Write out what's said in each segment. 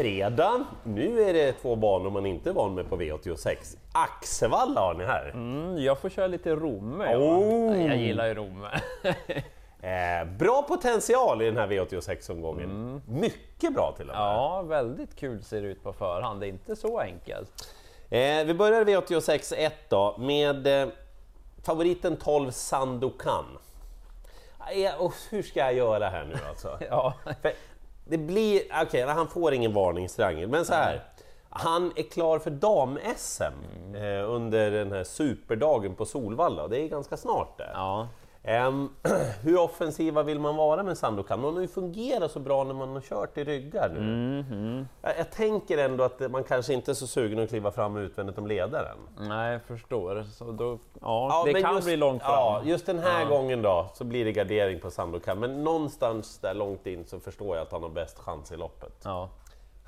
fredag. Nu är det två banor man inte är van med på V86. Axevalla har ni här. Mm, jag får köra lite Romme. Oh. Jag gillar ju Romme. Eh, bra potential i den här V86-omgången. Mycket bra till och med. ja, väldigt kul ser det ut på förhand. Det är inte så enkelt. Eh, vi börjar V86 1 då med eh, favoriten 12 Sandokan. Eh, hur ska jag göra här nu alltså? Ja, För det blir, okej, han får ingen varningstriangel, men så här. Han är klar för dam-SM eh, under den här superdagen på Solvalla det är ganska snart det. ja. Ehm, hur offensiva vill man vara med Sandokan? Man har ju fungerat så bra när man har kört i ryggar nu. Jag, jag tänker ändå att man kanske inte är så sugen att kliva fram utvändigt om ledaren. Nej, jag förstår. Så då, ja, det men kan just, bli långt fram. Ja, just den här Ja. gången då så blir det gardering på Sandokan, men någonstans där långt in så förstår jag att han har bäst chans i loppet. Ja,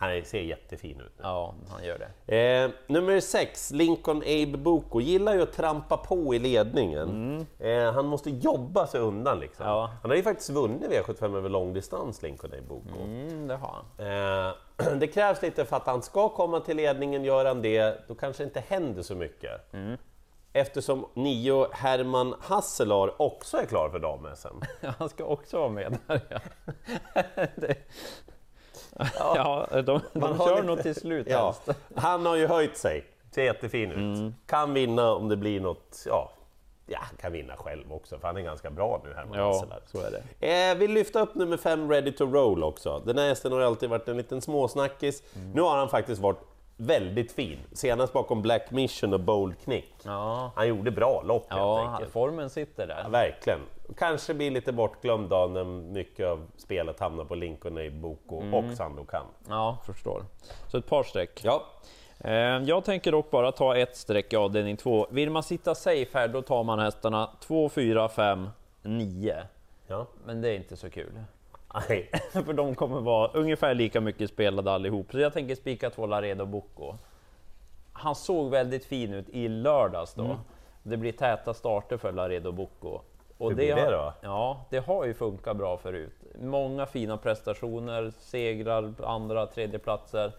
Han ser jättefin ut nu. ja, han gör det. Eh, nummer 6, Lincoln Abe Boko, gillar ju att trampa på i ledningen. Eh, han måste jobba sig undan liksom. Mm. Ja. Han har ju faktiskt vunnit V75 över långdistans, Lincoln Abe Boko. Mm, det har han. Eh, det krävs lite för att han ska komma till ledningen, gör han det, då kanske det inte händer så mycket. Mm. Eftersom nio Herman Hasselar också är klar för dam-SM. Han ska också vara med där ja. det, ja, de, de Man har kör lite- nog till slut Ja, han har ju höjt sig, ser jättefin ut. Mm. Kan vinna om det blir något, ja, ja, kan vinna själv också för han är ganska bra nu Herman Ja, Hasselar. så är det. Eh, vill lyfta upp nummer fem, Ready to Roll också. Den här hästen har alltid varit en liten småsnackis. Mm. Nu har han faktiskt varit väldigt fin. Senast bakom Black Mission och Bold Knick. Ja, Han gjorde bra lopp helt ja enkelt. formen sitter där. Ja, verkligen. Kanske blir lite bortglömd då när mycket av spelet hamnar på Lincoln Abe Boko Mm. och Sandokan. Ja, förstår. Så ett par streck. Ja, Eh, Jag tänker dock bara ta ett streck i avdelning två. Vill man sitta safe här, då tar man hästarna 2, 4, 5, 9. ja. Men det är inte så kul. Nej. För de kommer vara ungefär lika mycket spelade allihop. Så jag tänker spika två Laredo Bocco. Han såg väldigt fin ut i lördags då. Det blir täta starter för Laredo Bocco. Och Hur blir det då? Ja, det har ju funkat bra förut. Många fina prestationer, segrar, andra, tredje platser.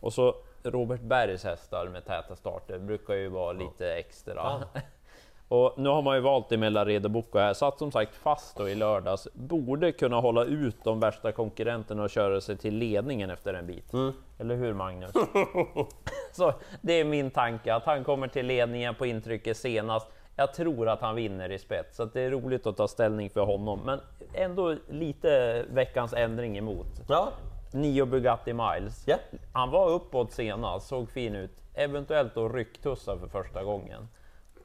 Och så Robert Bergs hästar med täta starter brukar ju vara lite extra. Och nu har man ju valt det med Laredo Bocco här, satt som sagt fast då i lördags, borde kunna hålla ut de värsta konkurrenterna och köra sig till ledningen efter en bit. Eller hur Magnus? Så det är min tanke, att han kommer till ledningen på intrycket senast. Jag tror att han vinner i spets, så det är roligt att ta ställning för honom. Men ändå lite veckans ändring emot. Ja, Nio Bugatti Miles. Ja. Han var uppåt senast, såg fin ut. Eventuellt då rycktussar för första gången.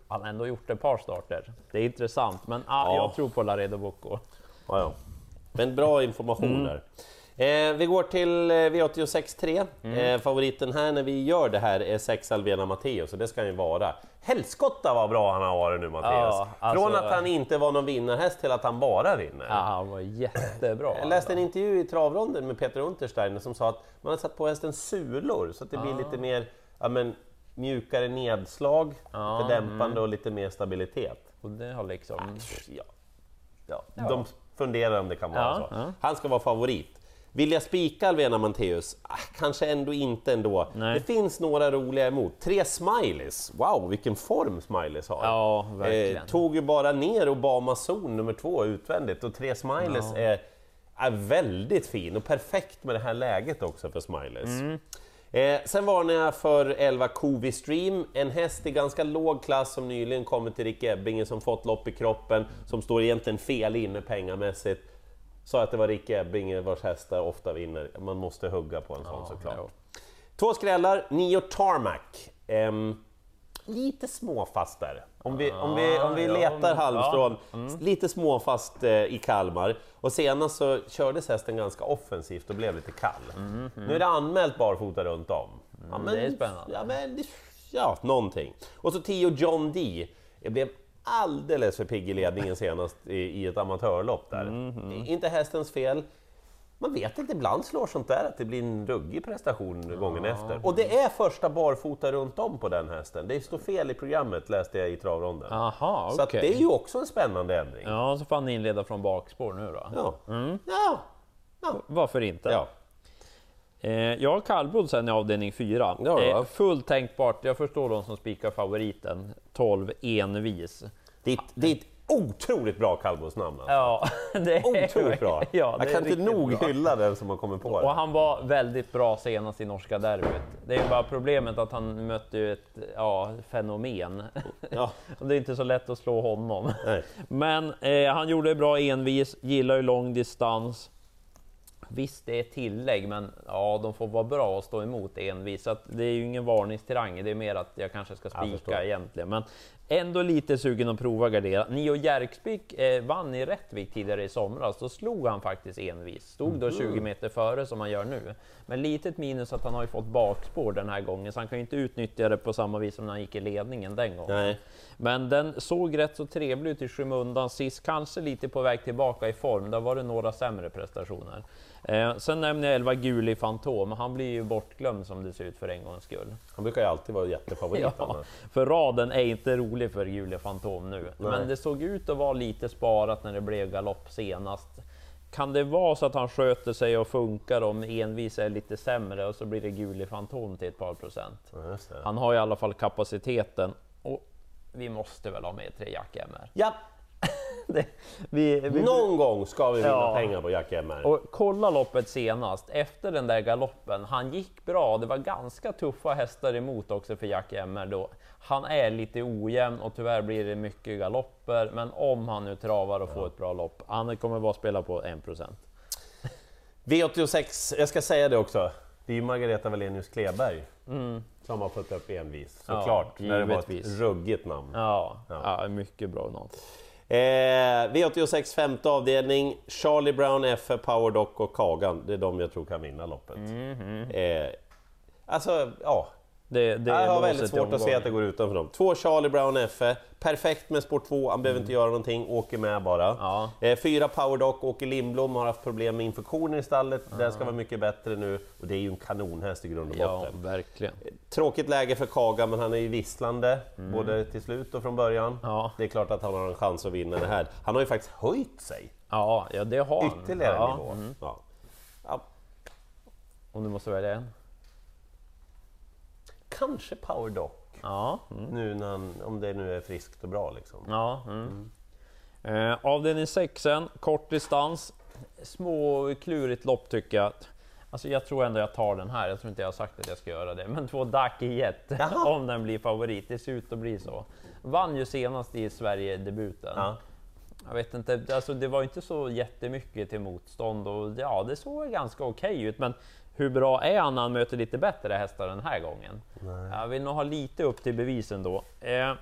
Han har ändå gjort ett par starter. Det är intressant, men ah, Ja. jag tror på Laredo Bocco. ja, ja. Men bra information Mm. där. Eh, vi går till eh, V86 3. Mm. Eh, favoriten här när vi gör det här är 6 Alvena Matteo, så det ska han ju vara. Helskotta vad bra han har varit nu Mattias! Ja, alltså- Från att han inte var någon vinnarhäst till att han bara vinner. Ja, han var jättebra. Jag läste en intervju i travronden med Peter Untersteiner som sa att man har satt på hästen sulor så att det blir lite mer ja, men, mjukare nedslag, Ja, lite dämpande och lite mer stabilitet. Och det har liksom... Ja. Ja. De funderar om det kan vara Ja, så. ja. Han ska vara favorit. Vill jag spika Alvena Matteus? Ah, kanske ändå inte ändå. Nej. Det finns några roliga emot. Tre Smileys. Wow, vilken form Smileys har. Ja, verkligen. Eh, tog ju bara ner Obama zon nummer två utvändigt och Tre Smileys är, är väldigt fin och perfekt med det här läget också för Smileys. Mm. Eh, sen varnar jag för 11 Covi Stream, en häst i ganska låg klass som nyligen kommit till Rick Ebbinge som fått lopp i kroppen, som står egentligen fel inne pengamässigt. Sa att det var Rick Ebbinge vars hästar ofta vinner. Man måste hugga på en sån såklart. jo. Två skrällar, Nio Tarmac. Ehm, lite småfast där. Om vi, om vi, om vi ja, letar men- halmstrån, ja, mm. lite småfast eh, i Kalmar. Och senast så kördes hästen ganska offensivt och blev lite kall. Nu är det anmält barfota runt om. Ja, Mm, det är spännande. Ja, men, ja, någonting. Och så 10 John D. Jag blev alldeles för pigg i ledningen senast i, i ett amatörlopp där. Mm, Inte hästens fel. Man vet inte, ibland slår sånt där att det blir en ruggig prestation gången efter. Och det är första barfota runt om på den hästen. Det står fel i programmet läste jag i travronden. Aha, Så okej. det är ju också en spännande ändring. Ja, så får han inleda från bakspår nu då. Ja. Ja. Varför inte? ja. Eh, jag har kallblod sen i avdelning 4. Ja, ja. Eh, fullt tänkbart, jag förstår de som spikar favoriten, 12 envis. Det är, ett, otroligt bra kallblodsnamn. Alltså. Ja, det är Otroligt bra! Ja, det jag kan inte nog bra. hylla den som har kommit på Och det. han var väldigt bra senast i norska derbyt. Det är ju bara problemet att han mötte ett ja, fenomen. Ja, Och det är inte så lätt att slå honom. nej. Men eh, han gjorde det bra envis, gillar ju lång distans. Visst, det är tillägg, men ja, de får vara bra och stå emot envis. Så att det är ju ingen varningstirang, det är mer att jag kanske ska spika egentligen. Men ändå lite sugen att prova gardera. Nio Jerkspik eh, vann i Rättvik tidigare i somras, då slog han faktiskt envis. Stod då 20 meter före som han gör nu. Men litet minus att han har ju fått bakspår den här gången, så han kan ju inte utnyttja det på samma vis som när han gick i ledningen den gången. nej. Men den såg rätt så trevlig ut i skymundan sist, kanske lite på väg tillbaka i form. Där var det några sämre prestationer. Eh, sen nämner jag 11 Guli Fantom, han blir ju bortglömd som det ser ut för en gångs skull. Han brukar ju alltid vara jättefavorit. Ja, för raden är inte rolig för Guli Fantom nu. Men det såg ut att vara lite sparat när det blev galopp senast. Kan det vara så att han sköter sig och funkar om envis är lite sämre och så blir det Guli Fantom till ett par procent? Han har i alla fall kapaciteten. Och vi måste väl ha med tre Jack MR. Ja, Det, vi, vi, någon gång ska vi vinna Ja. pengar på Jack MR. och kolla loppet senast, efter den där galoppen. Han gick bra, det var ganska tuffa hästar emot också för Jack MR då. Han är lite ojämn och tyvärr blir det mycket galopper. Men om han nu travar och får ett bra lopp, han kommer bara spela på 1%. V86, jag ska säga det också. Det är ju Margareta Wallenius Kleberg som har fått upp envis, Ja, såklart. när det var ett ruggigt namn. Ja, ja. mycket bra namn. Eh, V86 femte avdelning, Charlie Brown, F, Power Doc och Kagan. Det är de jag tror kan vinna loppet. Eh, alltså, ja. Det, det Jag har väldigt svårt att se att det går utanför dem. Två Charlie Brown F, perfekt med spår 2, han behöver inte göra någonting, åker med bara. Ja. Eh, fyra Power Doc, Åke Lindblom har haft problem med infektioner i stallet, den ska vara mycket bättre nu. Och det är ju en kanonhäst i grund och Ja, botten. verkligen. Tråkigt läge för Kaga, men han är ju visslande, både till slut och från början. Mm. Ja. Det är klart att han har en chans att vinna det här. Han har ju faktiskt höjt sig Ja, ja, det har han. ytterligare ja. nivå. mm. Ja. Ja, Om du måste välja en? Kanske Power Doc, Ja. Mm. nu när han, om det nu är friskt och bra liksom. Ja, mm. Eh, avdelning 6, kort distans. Små klurigt lopp tycker jag. Alltså jag tror ändå jag tar den här, jag tror inte jag har sagt att jag ska göra det. Men två Ducky Jet, om den blir favorit, det ser ut att bli så. Vann ju senast i Sverige-debuten. Ja. Jag vet inte, alltså det var inte så jättemycket till motstånd och ja, det såg ganska okej ut. Men hur bra är han när han möter lite bättre hästar den här gången? Jag vill nog ha lite upp till bevisen då. Eh,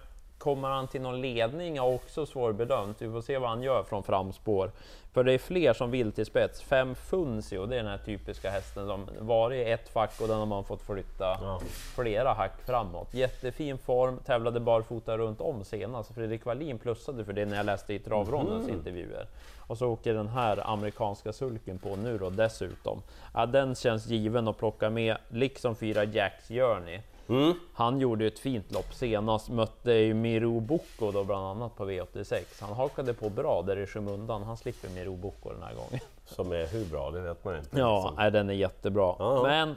kommer han till någon ledning är också svårbedömt. Vi får se vad han gör från framspår. För det är fler som vill till spets. Fem Funzio, det är den här typiska hästen som varit i ett fack och den har man fått flytta Ja. flera hack framåt. Jättefin form, tävlade barfota runt om senast. Fredrik Wallin plussade för det när jag läste i travrondens intervjuer. Och så åker den här amerikanska sulken på nu då dessutom. Ja, den känns given att plocka med, liksom fyra Jacks Journey. Mm. Han gjorde ett fint lopp senast, mötte ju Miro Bocco då bland annat på V86. Han hakade på bra där i skymundan, han slipper Miro Bocco den här gången. Som är hur bra, det vet man inte. Ja, liksom. nej, den är jättebra. Ja, ja. Men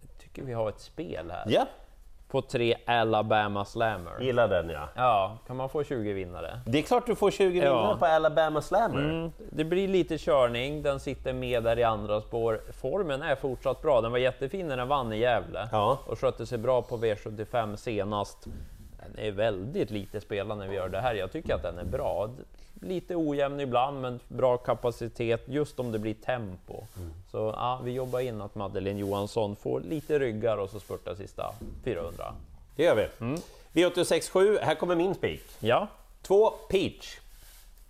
jag tycker vi har ett spel här. ja, På tre Alabama Slammer. gillar den ja. Ja, kan man få 20 vinnare? Det är klart du får 20 Ja. vinnare på Alabama Slammer. Mm, det blir lite körning, den sitter med där i andra spår. Formen är fortsatt bra, den var jättefin när den vann i Gävle Ja. och skötte sig bra på V75 senast. Den är väldigt lite spelad när vi gör det här. Jag tycker att den är bra. Lite ojämn ibland, men bra kapacitet just om det blir tempo. Så ja, vi jobbar in att Madeleine Johansson får lite ryggar och så spurtar sista 400. Det gör vi. Mm. V86.7, här kommer min spik. Ja, Två Peach.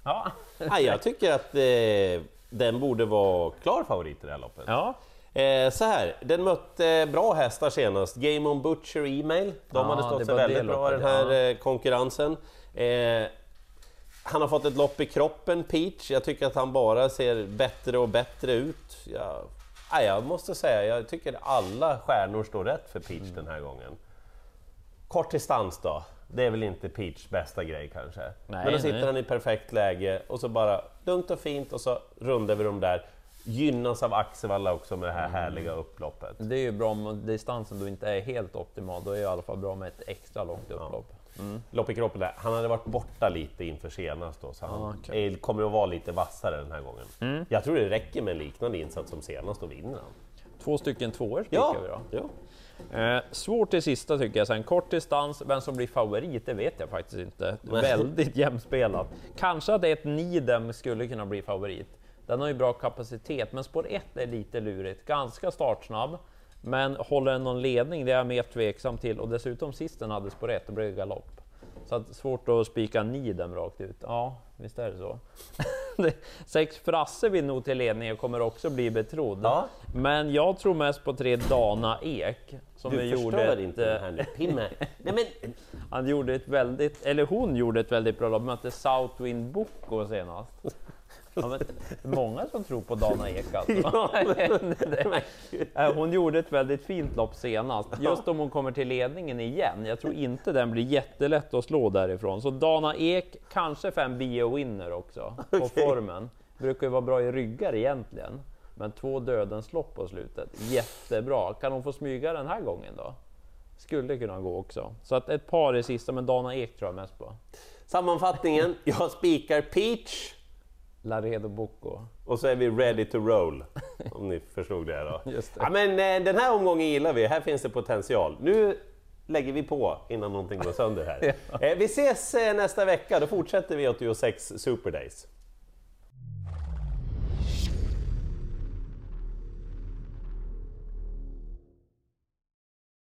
ja, Ja, jag tycker att eh, den borde vara klar favorit i det här loppet. ja. Eh, så här, den mötte bra hästar senast. Game on Butcher Email. De Ja, hade stått sig väldigt bra i den här ja. eh, konkurrensen. Eh, han har fått ett lopp i kroppen, Peach. Jag tycker att han bara ser bättre och bättre ut. Jag, nej, jag måste säga, jag tycker alla stjärnor står rätt för Peach Mm. den här gången. Kort distans då, det är väl inte Peachs bästa grej kanske. Nej, Men då sitter nej. han i perfekt läge och så bara lugnt och fint och så rundar vi dem där. Gynnas av Axevalla också med det här härliga upploppet. Det är ju bra om distansen då inte är helt optimal, då är det i alla fall bra med ett extra långt upplopp. Lopp i kroppen där. Han hade varit borta lite inför senast då, så han Ah, är- kommer att vara lite vassare den här gången. Jag tror det räcker med en liknande insats som senast och vinner han. Två stycken tvåor spikar vi då. ja. Eh, svårt till sista tycker jag. Sen kort distans, vem som blir favorit, det vet jag faktiskt inte. Väldigt jämspelat. Kanske att ett Nidem skulle kunna bli favorit. Den har ju bra kapacitet, men spår 1 är lite lurigt. Ganska startsnabb, men håller den någon ledning? Det är jag mer tveksam till. Och dessutom sist den hade spår 1, då blev det galopp. Så att svårt att spika Nidem rakt ut. Ja, visst är det så. Det- Sex Frasse vill nog till ledning och kommer också bli betrodd. Ja. Men jag tror mest på tre Dana Ek. Som Du gjorde ett, inte eh, här nu. Pimme. Nej, men, han gjorde ett väldigt, eller hon gjorde ett väldigt bra lopp, mötte Southwind Boko senast. Ja, men, många som tror på Dana Ek alltså. Ja, Eh, Hon gjorde ett väldigt fint lopp senast. Just om hon kommer till ledningen igen. Jag tror inte den blir jättelätt att slå därifrån. Så Dana Ek, kanske fem bio-winner också på Okej. formen. Brukar ju vara bra i ryggar egentligen. Men två dödens lopp på slutet. Jättebra. Kan hon få smyga den här gången då? Skulle kunna gå också. Så att ett par i sista, men Dana Ek tror jag mest på. sammanfattningen, jag spikar Peach Laredo Bocco. och så är vi ready to roll. Om ni förstod det då. Det. Ja, men, eh, den här omgången gillar vi, här finns det potential. Nu lägger vi på innan någonting går sönder här. Eh, Vi ses eh, nästa vecka, då fortsätter vi 86 Super Days.